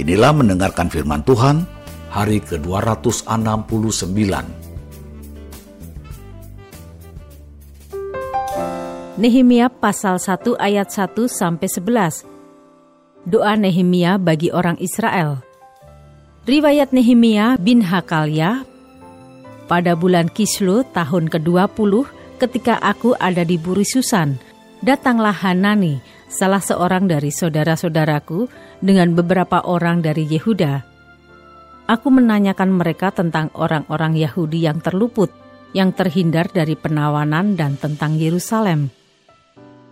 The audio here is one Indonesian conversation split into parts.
Inilah mendengarkan firman Tuhan hari ke-269 Nehemia pasal 1 ayat 1 sampai 11. Doa Nehemia bagi orang Israel. Riwayat Nehemia bin Hakalya pada bulan Kislu tahun ke-20 ketika aku ada di Buri Susan, datanglah Hanani, salah seorang dari saudara-saudaraku dengan beberapa orang dari Yehuda. Aku menanyakan mereka tentang orang-orang Yahudi yang terluput, yang terhindar dari penawanan dan tentang Yerusalem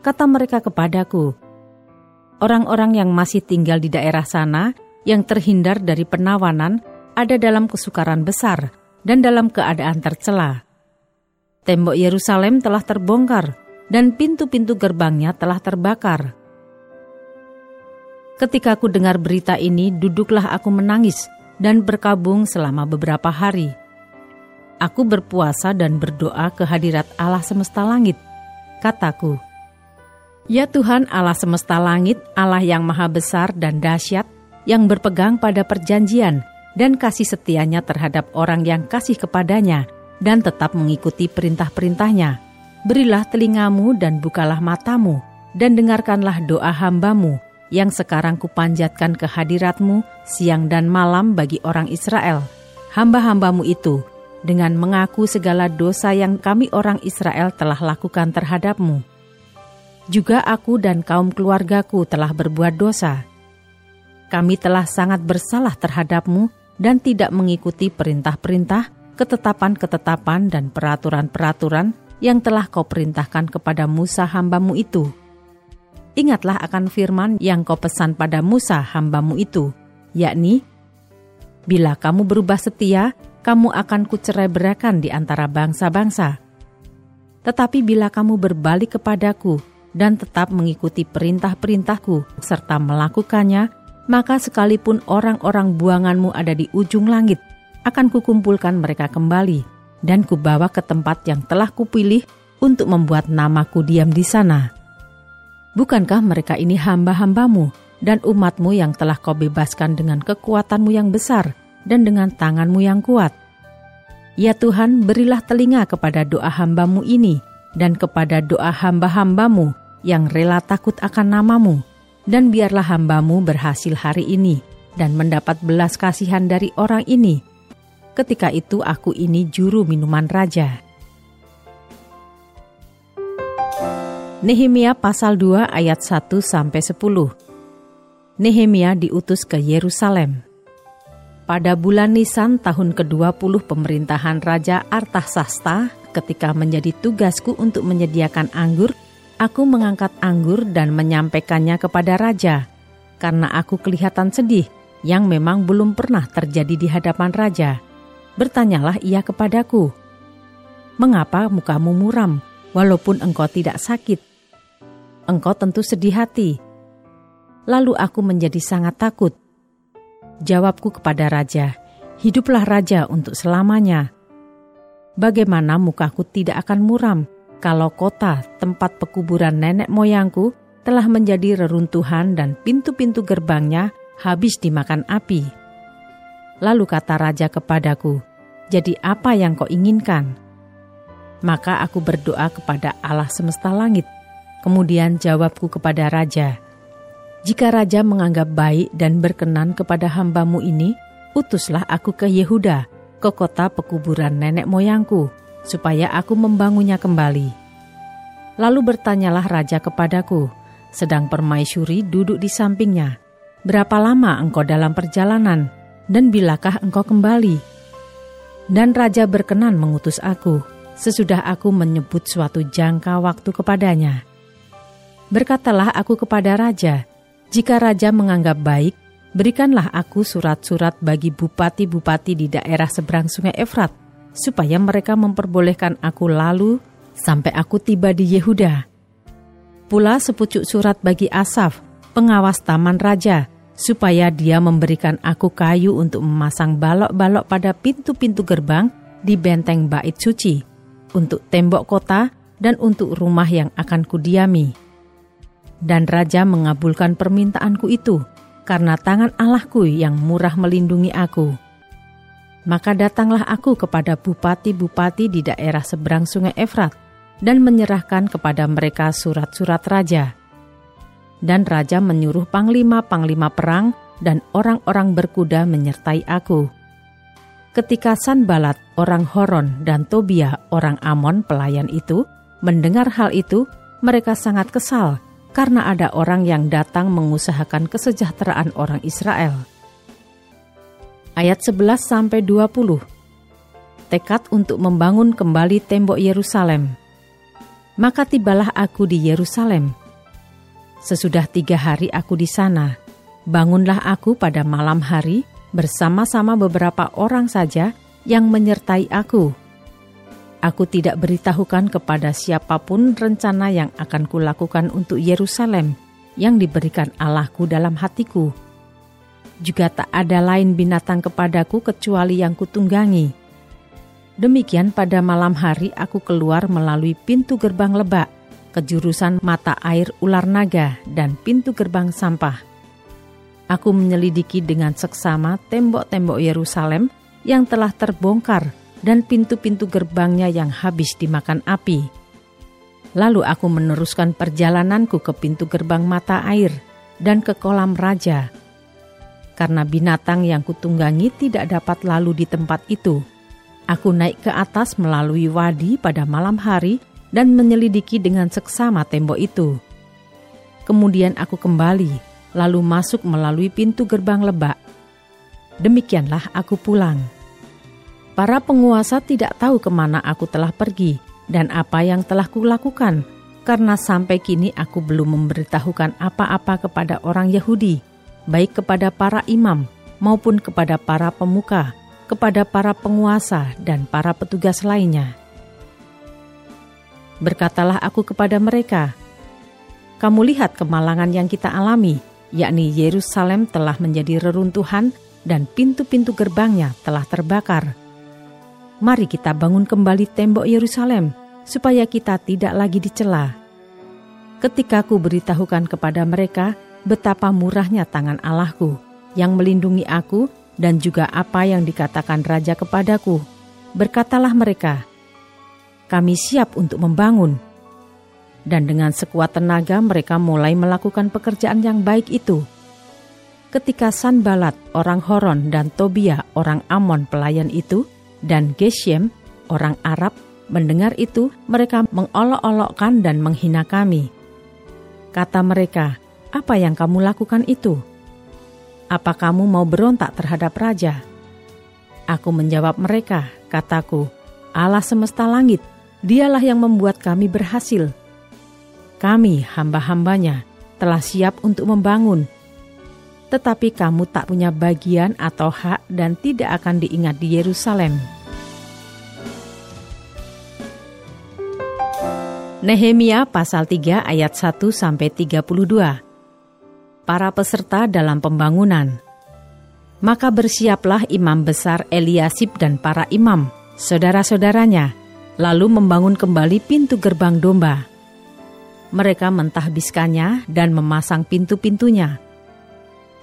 kata mereka kepadaku, Orang-orang yang masih tinggal di daerah sana, yang terhindar dari penawanan, ada dalam kesukaran besar dan dalam keadaan tercela. Tembok Yerusalem telah terbongkar, dan pintu-pintu gerbangnya telah terbakar. Ketika aku dengar berita ini, duduklah aku menangis dan berkabung selama beberapa hari. Aku berpuasa dan berdoa ke hadirat Allah semesta langit. Kataku, Ya Tuhan Allah semesta langit, Allah yang maha besar dan dahsyat, yang berpegang pada perjanjian dan kasih setianya terhadap orang yang kasih kepadanya dan tetap mengikuti perintah-perintahnya. Berilah telingamu dan bukalah matamu, dan dengarkanlah doa hambamu yang sekarang kupanjatkan ke hadiratmu siang dan malam bagi orang Israel. Hamba-hambamu itu, dengan mengaku segala dosa yang kami orang Israel telah lakukan terhadapmu juga aku dan kaum keluargaku telah berbuat dosa. Kami telah sangat bersalah terhadapmu dan tidak mengikuti perintah-perintah, ketetapan-ketetapan, dan peraturan-peraturan yang telah kau perintahkan kepada Musa hambamu itu. Ingatlah akan firman yang kau pesan pada Musa hambamu itu, yakni, Bila kamu berubah setia, kamu akan kucerai berakan di antara bangsa-bangsa. Tetapi bila kamu berbalik kepadaku dan tetap mengikuti perintah-perintahku serta melakukannya, maka sekalipun orang-orang buanganmu ada di ujung langit, akan kukumpulkan mereka kembali dan kubawa ke tempat yang telah kupilih untuk membuat namaku diam di sana. Bukankah mereka ini hamba-hambamu dan umatmu yang telah kau bebaskan dengan kekuatanmu yang besar dan dengan tanganmu yang kuat? Ya Tuhan, berilah telinga kepada doa hambamu ini dan kepada doa hamba-hambamu yang rela takut akan namamu, dan biarlah hambamu berhasil hari ini dan mendapat belas kasihan dari orang ini. Ketika itu aku ini juru minuman raja. Nehemia pasal 2 ayat 1 sampai 10. Nehemia diutus ke Yerusalem. Pada bulan Nisan tahun ke-20 pemerintahan Raja Artasasta, ketika menjadi tugasku untuk menyediakan anggur Aku mengangkat anggur dan menyampaikannya kepada raja, karena aku kelihatan sedih yang memang belum pernah terjadi di hadapan raja. Bertanyalah ia kepadaku, "Mengapa mukamu muram, walaupun engkau tidak sakit? Engkau tentu sedih hati." Lalu aku menjadi sangat takut. Jawabku kepada raja, "Hiduplah raja untuk selamanya." Bagaimana mukaku tidak akan muram? kalau kota tempat pekuburan nenek moyangku telah menjadi reruntuhan dan pintu-pintu gerbangnya habis dimakan api. Lalu kata raja kepadaku, "Jadi apa yang kau inginkan?" Maka aku berdoa kepada Allah semesta langit. Kemudian jawabku kepada raja, "Jika raja menganggap baik dan berkenan kepada hambamu ini, utuslah aku ke Yehuda, ke kota pekuburan nenek moyangku." supaya aku membangunnya kembali. Lalu bertanyalah raja kepadaku, sedang permaisuri duduk di sampingnya, berapa lama engkau dalam perjalanan, dan bilakah engkau kembali? Dan raja berkenan mengutus aku, sesudah aku menyebut suatu jangka waktu kepadanya. Berkatalah aku kepada raja, jika raja menganggap baik, Berikanlah aku surat-surat bagi bupati-bupati di daerah seberang sungai Efrat, supaya mereka memperbolehkan aku lalu sampai aku tiba di Yehuda. Pula sepucuk surat bagi Asaf, pengawas taman raja, supaya dia memberikan aku kayu untuk memasang balok-balok pada pintu-pintu gerbang di benteng bait suci, untuk tembok kota dan untuk rumah yang akan kudiami. Dan raja mengabulkan permintaanku itu, karena tangan Allahku yang murah melindungi aku. Maka datanglah aku kepada bupati-bupati di daerah seberang sungai Efrat dan menyerahkan kepada mereka surat-surat raja. Dan raja menyuruh panglima-panglima perang dan orang-orang berkuda menyertai aku. Ketika Sanbalat, orang Horon, dan Tobia, orang Amon, pelayan itu, mendengar hal itu, mereka sangat kesal karena ada orang yang datang mengusahakan kesejahteraan orang Israel. Ayat 11 sampai 20. Tekad untuk membangun kembali tembok Yerusalem. Maka tibalah aku di Yerusalem. Sesudah tiga hari aku di sana, bangunlah aku pada malam hari bersama-sama beberapa orang saja yang menyertai aku Aku tidak beritahukan kepada siapa pun rencana yang akan kulakukan untuk Yerusalem yang diberikan Allahku dalam hatiku. Juga tak ada lain binatang kepadaku kecuali yang kutunggangi. Demikian pada malam hari aku keluar melalui pintu gerbang lebak ke jurusan mata air ular naga dan pintu gerbang sampah. Aku menyelidiki dengan seksama tembok-tembok Yerusalem yang telah terbongkar dan pintu-pintu gerbangnya yang habis dimakan api. Lalu aku meneruskan perjalananku ke pintu gerbang mata air dan ke kolam raja. Karena binatang yang kutunggangi tidak dapat lalu di tempat itu, aku naik ke atas melalui wadi pada malam hari dan menyelidiki dengan seksama tembok itu. Kemudian aku kembali, lalu masuk melalui pintu gerbang lebak. Demikianlah aku pulang. Para penguasa tidak tahu ke mana aku telah pergi dan apa yang telah kulakukan, karena sampai kini aku belum memberitahukan apa-apa kepada orang Yahudi, baik kepada para imam maupun kepada para pemuka, kepada para penguasa dan para petugas lainnya. Berkatalah aku kepada mereka, "Kamu lihat kemalangan yang kita alami, yakni Yerusalem telah menjadi reruntuhan dan pintu-pintu gerbangnya telah terbakar." mari kita bangun kembali tembok Yerusalem, supaya kita tidak lagi dicela. Ketika ku beritahukan kepada mereka betapa murahnya tangan Allahku yang melindungi aku dan juga apa yang dikatakan Raja kepadaku, berkatalah mereka, kami siap untuk membangun. Dan dengan sekuat tenaga mereka mulai melakukan pekerjaan yang baik itu. Ketika Sanbalat, orang Horon, dan Tobia, orang Amon pelayan itu, dan Geshem, orang Arab, mendengar itu, mereka mengolok-olokkan dan menghina kami. Kata mereka, "Apa yang kamu lakukan itu? Apa kamu mau berontak terhadap raja?" Aku menjawab mereka, kataku, "Allah semesta langit, Dialah yang membuat kami berhasil. Kami, hamba-hambanya, telah siap untuk membangun." tetapi kamu tak punya bagian atau hak dan tidak akan diingat di Yerusalem. Nehemia pasal 3 ayat 1 sampai 32. Para peserta dalam pembangunan. Maka bersiaplah imam besar Eliasib dan para imam, saudara-saudaranya, lalu membangun kembali pintu gerbang domba. Mereka mentahbiskannya dan memasang pintu-pintunya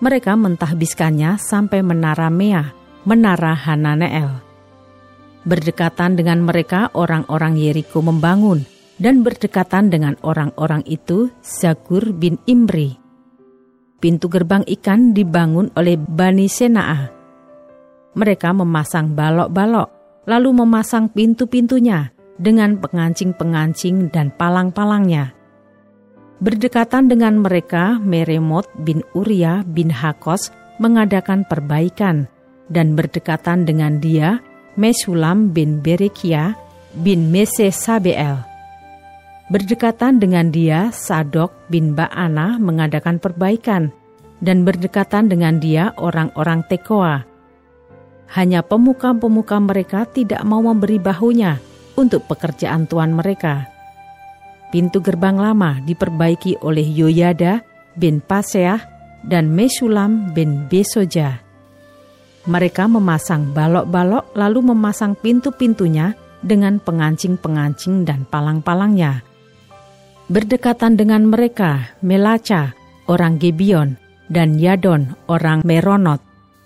mereka mentahbiskannya sampai menara Mea, menara Hananeel. Berdekatan dengan mereka orang-orang Yeriko membangun, dan berdekatan dengan orang-orang itu Zakur bin Imri. Pintu gerbang ikan dibangun oleh Bani Senaa. Mereka memasang balok-balok, lalu memasang pintu-pintunya dengan pengancing-pengancing dan palang-palangnya. Berdekatan dengan mereka, Meremot bin Uria bin Hakos mengadakan perbaikan, dan berdekatan dengan dia, Mesulam bin Berekia bin Mese Sabeel. Berdekatan dengan dia, Sadok bin Ba'ana mengadakan perbaikan, dan berdekatan dengan dia orang-orang Tekoa. Hanya pemuka-pemuka mereka tidak mau memberi bahunya untuk pekerjaan tuan mereka. Pintu gerbang lama diperbaiki oleh Yoyada bin Paseah dan Mesulam bin Besoja. Mereka memasang balok-balok lalu memasang pintu-pintunya dengan pengancing-pengancing dan palang-palangnya. Berdekatan dengan mereka, Melaca, orang Gibeon, dan Yadon, orang Meronot,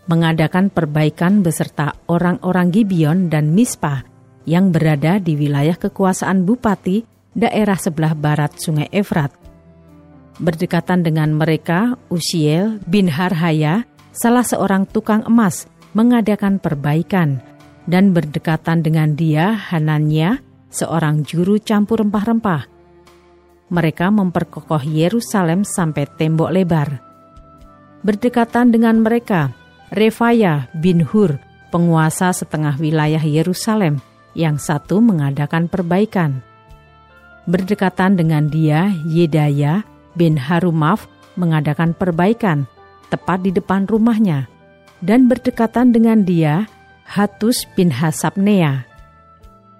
mengadakan perbaikan beserta orang-orang Gibeon dan Mispa yang berada di wilayah kekuasaan Bupati daerah sebelah barat Sungai Efrat. Berdekatan dengan mereka, Usiel bin Harhaya, salah seorang tukang emas, mengadakan perbaikan dan berdekatan dengan dia Hananya, seorang juru campur rempah-rempah. Mereka memperkokoh Yerusalem sampai tembok lebar. Berdekatan dengan mereka, Refaya bin Hur, penguasa setengah wilayah Yerusalem, yang satu mengadakan perbaikan. Berdekatan dengan dia, Yedaya bin Harumaf mengadakan perbaikan tepat di depan rumahnya. Dan berdekatan dengan dia, Hatus bin Hasabnea,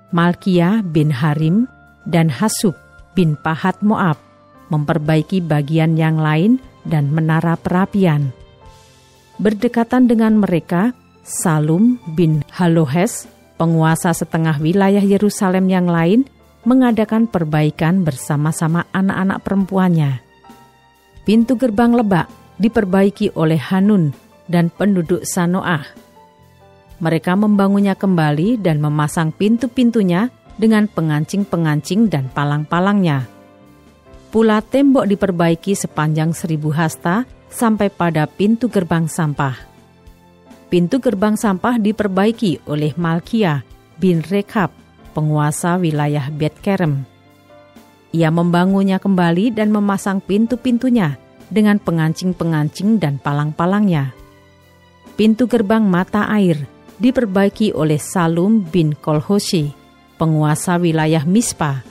Malkia bin Harim, dan Hasub bin Pahat Moab memperbaiki bagian yang lain dan menara perapian. Berdekatan dengan mereka, Salum bin Halohes, penguasa setengah wilayah Yerusalem yang lain, mengadakan perbaikan bersama-sama anak-anak perempuannya. Pintu gerbang lebak diperbaiki oleh Hanun dan penduduk Sanoah mereka membangunnya kembali dan memasang pintu-pintunya dengan pengancing-pengancing dan palang-palangnya. Pula tembok diperbaiki sepanjang seribu hasta sampai pada pintu gerbang sampah. Pintu gerbang sampah diperbaiki oleh Malkia bin Rekab, penguasa wilayah Betkerem. Ia membangunnya kembali dan memasang pintu-pintunya dengan pengancing-pengancing dan palang-palangnya. Pintu gerbang mata air diperbaiki oleh Salum bin Kolhoshi, penguasa wilayah Mispa.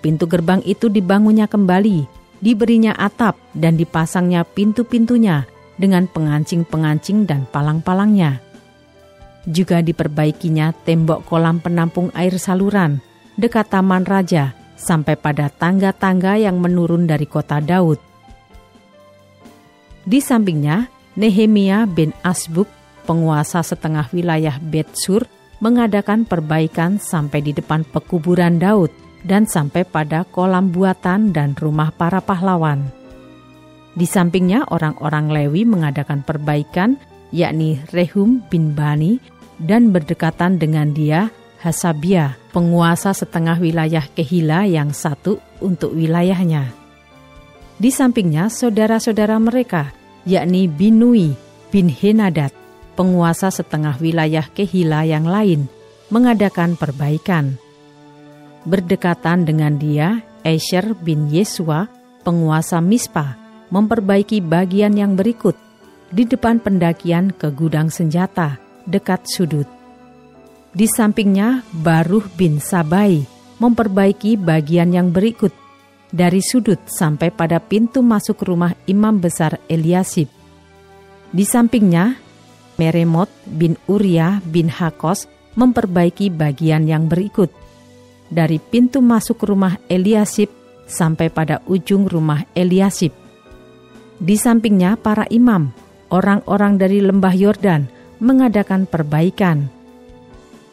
Pintu gerbang itu dibangunnya kembali, diberinya atap dan dipasangnya pintu-pintunya dengan pengancing-pengancing dan palang-palangnya. Juga diperbaikinya tembok kolam penampung air saluran dekat Taman Raja sampai pada tangga-tangga yang menurun dari kota Daud. Di sampingnya, Nehemia bin Asbuk penguasa setengah wilayah Betsur mengadakan perbaikan sampai di depan pekuburan Daud dan sampai pada kolam buatan dan rumah para pahlawan. Di sampingnya orang-orang Lewi mengadakan perbaikan yakni Rehum bin Bani dan berdekatan dengan dia Hasabia, penguasa setengah wilayah Kehila yang satu untuk wilayahnya. Di sampingnya saudara-saudara mereka, yakni Binui bin Henadad, penguasa setengah wilayah Kehila yang lain mengadakan perbaikan. Berdekatan dengan dia, Esher bin Yesua, penguasa Mispa, memperbaiki bagian yang berikut di depan pendakian ke gudang senjata dekat sudut. Di sampingnya, Baruh bin Sabai memperbaiki bagian yang berikut dari sudut sampai pada pintu masuk rumah imam besar Eliasib. Di sampingnya, Meremot bin Uria bin Hakos memperbaiki bagian yang berikut. Dari pintu masuk rumah Eliasib sampai pada ujung rumah Eliasib. Di sampingnya para imam, orang-orang dari lembah Yordan mengadakan perbaikan.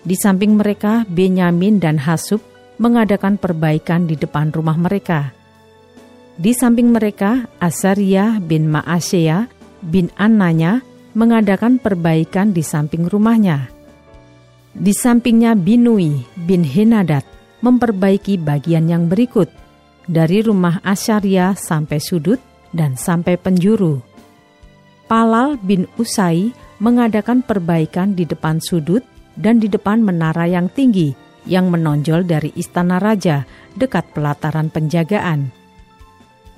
Di samping mereka, Benyamin dan Hasub mengadakan perbaikan di depan rumah mereka. Di samping mereka, Asaria bin Maasea bin Ananya mengadakan perbaikan di samping rumahnya. Di sampingnya Binui bin Henadat memperbaiki bagian yang berikut, dari rumah Asyaria sampai sudut dan sampai penjuru. Palal bin Usai mengadakan perbaikan di depan sudut dan di depan menara yang tinggi yang menonjol dari istana raja dekat pelataran penjagaan.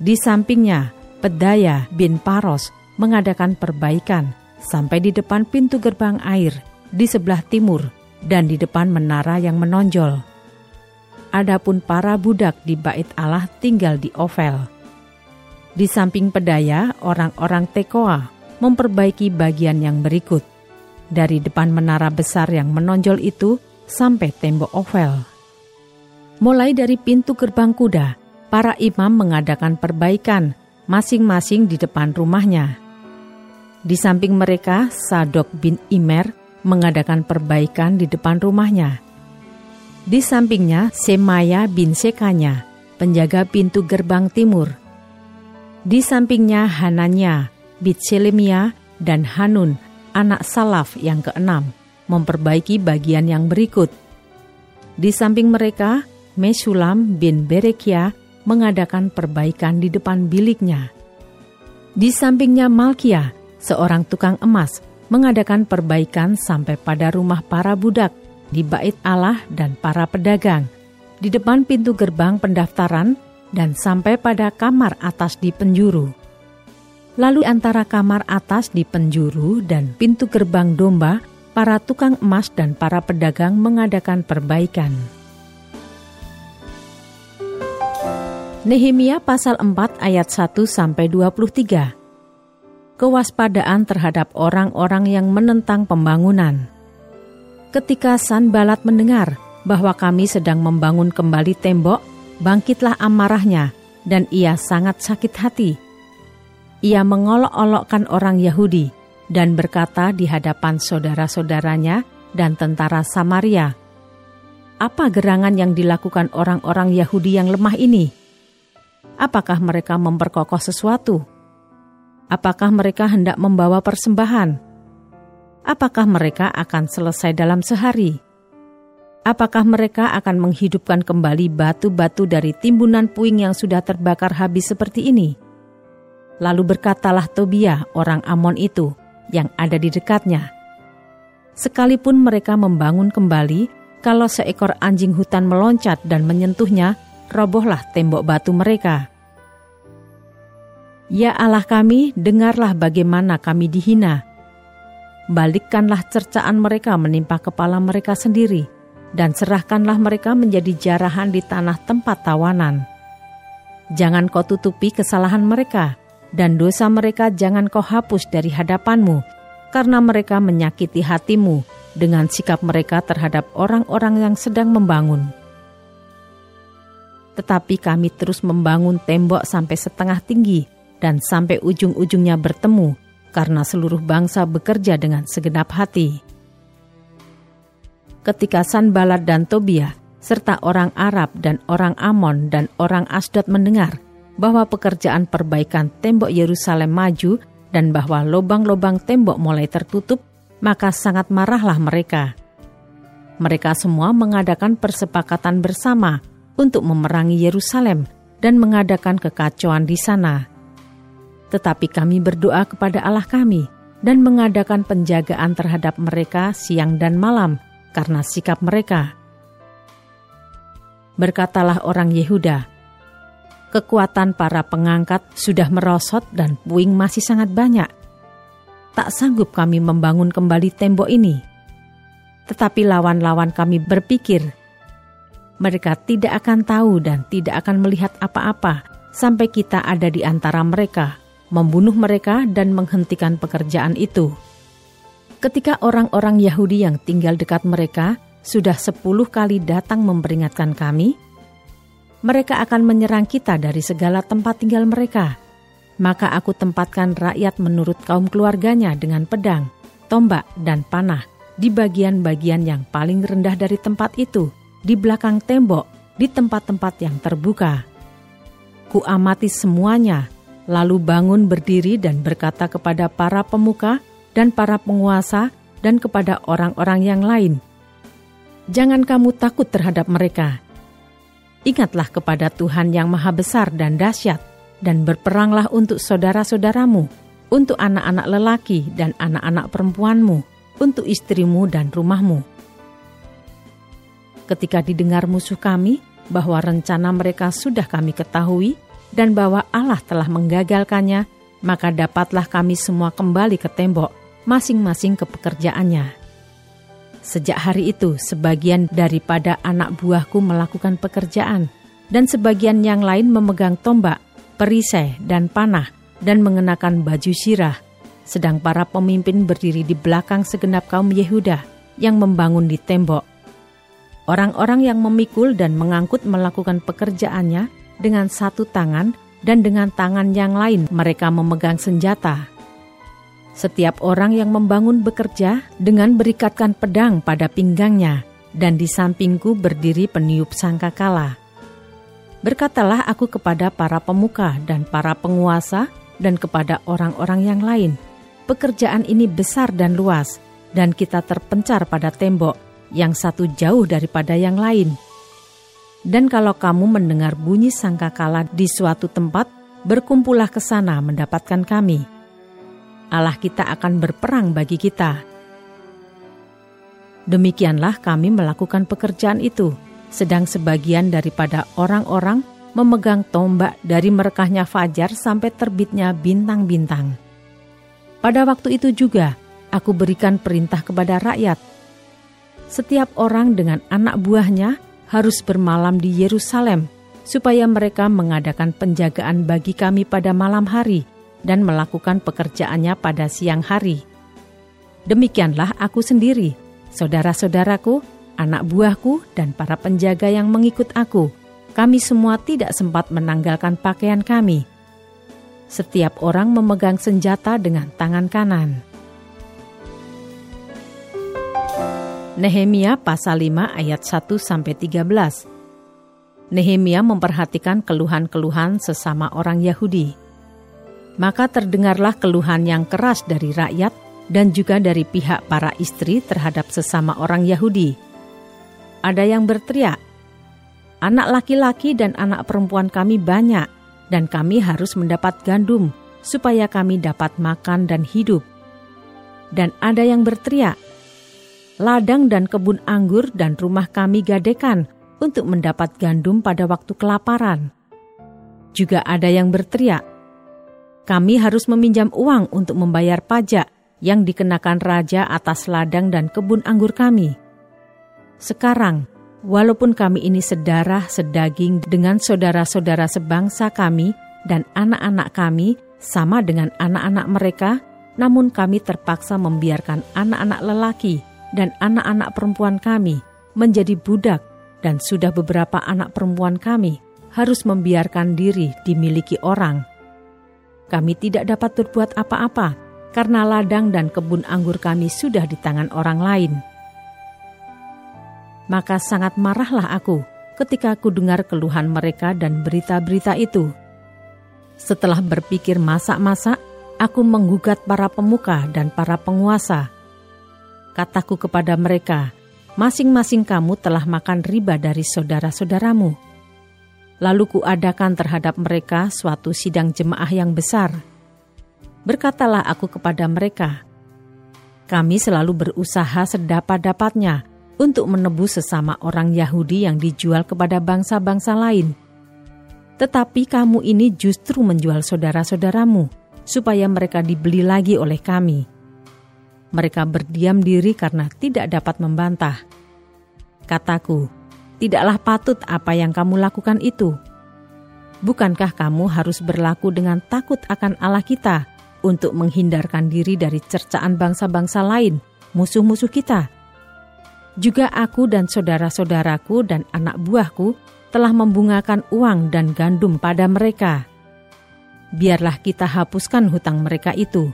Di sampingnya, Pedaya bin Paros mengadakan perbaikan sampai di depan pintu gerbang air di sebelah timur dan di depan menara yang menonjol. Adapun para budak di bait Allah tinggal di Ovel. Di samping pedaya, orang-orang Tekoa memperbaiki bagian yang berikut. Dari depan menara besar yang menonjol itu sampai tembok oval. Mulai dari pintu gerbang kuda, para imam mengadakan perbaikan masing-masing di depan rumahnya. Di samping mereka, Sadok bin Imer mengadakan perbaikan di depan rumahnya. Di sampingnya, Semaya bin Sekanya, penjaga pintu gerbang timur. Di sampingnya Hananya, Bitselemia, dan Hanun, anak Salaf yang keenam, memperbaiki bagian yang berikut. Di samping mereka, Mesulam bin Berekia mengadakan perbaikan di depan biliknya. Di sampingnya Malkia, seorang tukang emas, mengadakan perbaikan sampai pada rumah para budak, di bait Allah dan para pedagang, di depan pintu gerbang pendaftaran dan sampai pada kamar atas di penjuru. Lalu antara kamar atas di penjuru dan pintu gerbang domba, para tukang emas dan para pedagang mengadakan perbaikan. Nehemia pasal 4 ayat 1 sampai 23. Kewaspadaan terhadap orang-orang yang menentang pembangunan. Ketika Sanbalat mendengar bahwa kami sedang membangun kembali tembok, bangkitlah amarahnya, dan ia sangat sakit hati. Ia mengolok-olokkan orang Yahudi dan berkata di hadapan saudara-saudaranya dan tentara Samaria, "Apa gerangan yang dilakukan orang-orang Yahudi yang lemah ini? Apakah mereka memperkokoh sesuatu? Apakah mereka hendak membawa persembahan? Apakah mereka akan selesai dalam sehari?" Apakah mereka akan menghidupkan kembali batu-batu dari timbunan puing yang sudah terbakar habis seperti ini? Lalu berkatalah Tobia, orang Amon itu, yang ada di dekatnya. Sekalipun mereka membangun kembali, kalau seekor anjing hutan meloncat dan menyentuhnya, robohlah tembok batu mereka. Ya Allah kami, dengarlah bagaimana kami dihina. Balikkanlah cercaan mereka menimpa kepala mereka sendiri, dan serahkanlah mereka menjadi jarahan di tanah tempat tawanan. Jangan kau tutupi kesalahan mereka, dan dosa mereka jangan kau hapus dari hadapanmu, karena mereka menyakiti hatimu dengan sikap mereka terhadap orang-orang yang sedang membangun. Tetapi kami terus membangun tembok sampai setengah tinggi dan sampai ujung-ujungnya bertemu, karena seluruh bangsa bekerja dengan segenap hati ketika Sanbalat dan Tobia, serta orang Arab dan orang Amon dan orang Asdod mendengar bahwa pekerjaan perbaikan tembok Yerusalem maju dan bahwa lubang-lubang tembok mulai tertutup, maka sangat marahlah mereka. Mereka semua mengadakan persepakatan bersama untuk memerangi Yerusalem dan mengadakan kekacauan di sana. Tetapi kami berdoa kepada Allah kami dan mengadakan penjagaan terhadap mereka siang dan malam – karena sikap mereka. Berkatalah orang Yehuda, kekuatan para pengangkat sudah merosot dan puing masih sangat banyak. Tak sanggup kami membangun kembali tembok ini. Tetapi lawan-lawan kami berpikir, mereka tidak akan tahu dan tidak akan melihat apa-apa sampai kita ada di antara mereka, membunuh mereka dan menghentikan pekerjaan itu.' Ketika orang-orang Yahudi yang tinggal dekat mereka sudah sepuluh kali datang memperingatkan kami, mereka akan menyerang kita dari segala tempat tinggal mereka. Maka aku tempatkan rakyat menurut kaum keluarganya dengan pedang, tombak, dan panah di bagian-bagian yang paling rendah dari tempat itu, di belakang tembok, di tempat-tempat yang terbuka. Ku amati semuanya, lalu bangun berdiri dan berkata kepada para pemuka dan para penguasa dan kepada orang-orang yang lain. Jangan kamu takut terhadap mereka. Ingatlah kepada Tuhan yang Maha Besar dan dahsyat, dan berperanglah untuk saudara-saudaramu, untuk anak-anak lelaki dan anak-anak perempuanmu, untuk istrimu dan rumahmu. Ketika didengar musuh kami bahwa rencana mereka sudah kami ketahui, dan bahwa Allah telah menggagalkannya, maka dapatlah kami semua kembali ke tembok masing-masing ke pekerjaannya. Sejak hari itu, sebagian daripada anak buahku melakukan pekerjaan, dan sebagian yang lain memegang tombak, perisai, dan panah, dan mengenakan baju sirah, sedang para pemimpin berdiri di belakang segenap kaum Yehuda yang membangun di tembok. Orang-orang yang memikul dan mengangkut melakukan pekerjaannya dengan satu tangan dan dengan tangan yang lain mereka memegang senjata. Setiap orang yang membangun bekerja dengan berikatkan pedang pada pinggangnya, dan di sampingku berdiri peniup sangkakala. Berkatalah aku kepada para pemuka dan para penguasa dan kepada orang-orang yang lain, pekerjaan ini besar dan luas, dan kita terpencar pada tembok yang satu jauh daripada yang lain. Dan kalau kamu mendengar bunyi sangkakala di suatu tempat, berkumpullah ke sana mendapatkan kami. Allah kita akan berperang bagi kita. Demikianlah kami melakukan pekerjaan itu sedang sebagian daripada orang-orang memegang tombak dari merekahnya fajar sampai terbitnya bintang-bintang. Pada waktu itu juga, aku berikan perintah kepada rakyat. Setiap orang dengan anak buahnya harus bermalam di Yerusalem, supaya mereka mengadakan penjagaan bagi kami pada malam hari dan melakukan pekerjaannya pada siang hari. Demikianlah aku sendiri, saudara-saudaraku, anak buahku, dan para penjaga yang mengikut aku, kami semua tidak sempat menanggalkan pakaian kami. Setiap orang memegang senjata dengan tangan kanan. Nehemia pasal 5 ayat 1 sampai 13. Nehemia memperhatikan keluhan-keluhan sesama orang Yahudi. Maka terdengarlah keluhan yang keras dari rakyat dan juga dari pihak para istri terhadap sesama orang Yahudi ada yang berteriak, "Anak laki-laki dan anak perempuan kami banyak, dan kami harus mendapat gandum supaya kami dapat makan dan hidup." Dan ada yang berteriak, "Ladang dan kebun anggur dan rumah kami gadekan untuk mendapat gandum pada waktu kelaparan." Juga ada yang berteriak, "Kami harus meminjam uang untuk membayar pajak yang dikenakan raja atas ladang dan kebun anggur kami." Sekarang, walaupun kami ini sedarah sedaging dengan saudara-saudara sebangsa kami dan anak-anak kami sama dengan anak-anak mereka, namun kami terpaksa membiarkan anak-anak lelaki dan anak-anak perempuan kami menjadi budak dan sudah beberapa anak perempuan kami harus membiarkan diri dimiliki orang. Kami tidak dapat berbuat apa-apa karena ladang dan kebun anggur kami sudah di tangan orang lain maka sangat marahlah aku ketika aku dengar keluhan mereka dan berita-berita itu. Setelah berpikir masak-masak, aku menggugat para pemuka dan para penguasa. Kataku kepada mereka, masing-masing kamu telah makan riba dari saudara-saudaramu. Lalu kuadakan terhadap mereka suatu sidang jemaah yang besar. Berkatalah aku kepada mereka, kami selalu berusaha sedapat-dapatnya untuk menebus sesama orang Yahudi yang dijual kepada bangsa-bangsa lain. Tetapi kamu ini justru menjual saudara-saudaramu, supaya mereka dibeli lagi oleh kami. Mereka berdiam diri karena tidak dapat membantah. Kataku, tidaklah patut apa yang kamu lakukan itu. Bukankah kamu harus berlaku dengan takut akan Allah kita untuk menghindarkan diri dari cercaan bangsa-bangsa lain, musuh-musuh kita?' Juga aku dan saudara-saudaraku dan anak buahku telah membungakan uang dan gandum pada mereka. Biarlah kita hapuskan hutang mereka itu.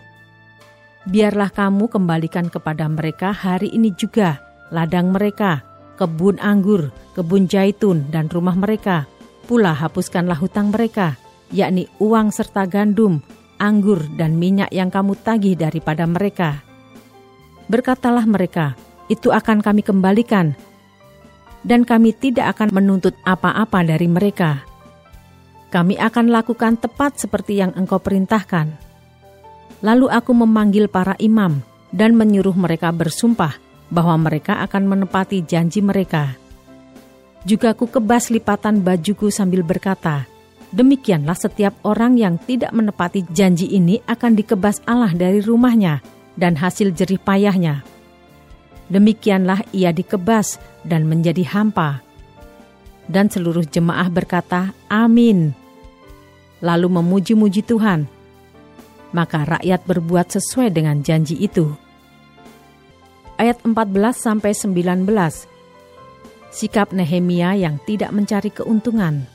Biarlah kamu kembalikan kepada mereka hari ini juga ladang mereka, kebun anggur, kebun jaitun, dan rumah mereka. Pula hapuskanlah hutang mereka, yakni uang serta gandum, anggur, dan minyak yang kamu tagih daripada mereka. Berkatalah mereka, itu akan kami kembalikan, dan kami tidak akan menuntut apa-apa dari mereka. Kami akan lakukan tepat seperti yang engkau perintahkan. Lalu aku memanggil para imam dan menyuruh mereka bersumpah bahwa mereka akan menepati janji mereka. Juga ku kebas lipatan bajuku sambil berkata, Demikianlah setiap orang yang tidak menepati janji ini akan dikebas Allah dari rumahnya dan hasil jerih payahnya.' Demikianlah ia dikebas dan menjadi hampa. Dan seluruh jemaah berkata, Amin. lalu memuji-muji Tuhan. Maka rakyat berbuat sesuai dengan janji itu. Ayat 14 sampai 19. Sikap Nehemia yang tidak mencari keuntungan.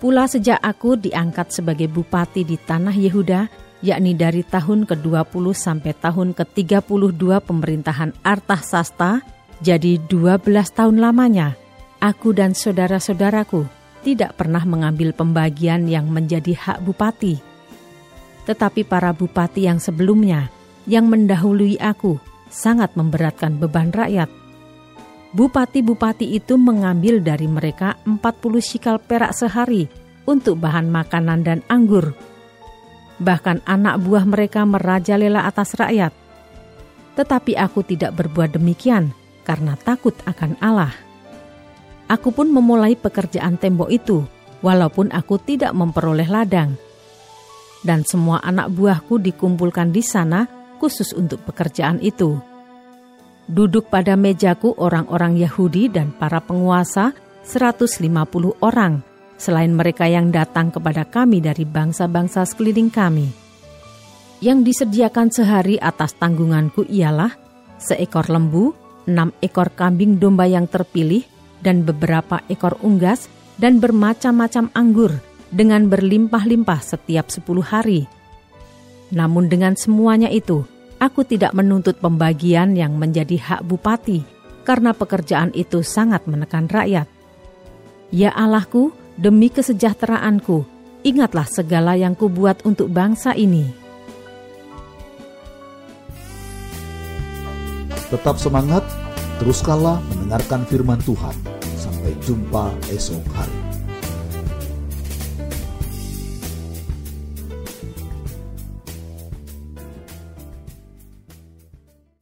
Pula sejak aku diangkat sebagai bupati di tanah Yehuda, yakni dari tahun ke-20 sampai tahun ke-32 pemerintahan Artahsasta, jadi 12 tahun lamanya, aku dan saudara-saudaraku tidak pernah mengambil pembagian yang menjadi hak bupati. Tetapi para bupati yang sebelumnya, yang mendahului aku, sangat memberatkan beban rakyat. Bupati-bupati itu mengambil dari mereka 40 sikal perak sehari untuk bahan makanan dan anggur. Bahkan anak buah mereka merajalela atas rakyat. Tetapi aku tidak berbuat demikian karena takut akan Allah. Aku pun memulai pekerjaan tembok itu, walaupun aku tidak memperoleh ladang. Dan semua anak buahku dikumpulkan di sana khusus untuk pekerjaan itu Duduk pada mejaku orang-orang Yahudi dan para penguasa 150 orang, selain mereka yang datang kepada kami dari bangsa-bangsa sekeliling kami. Yang disediakan sehari atas tanggunganku ialah seekor lembu, enam ekor kambing domba yang terpilih, dan beberapa ekor unggas, dan bermacam-macam anggur, dengan berlimpah-limpah setiap sepuluh hari. Namun dengan semuanya itu, aku tidak menuntut pembagian yang menjadi hak bupati, karena pekerjaan itu sangat menekan rakyat. Ya Allahku, demi kesejahteraanku, ingatlah segala yang kubuat untuk bangsa ini. Tetap semangat, teruskanlah mendengarkan firman Tuhan. Sampai jumpa esok hari.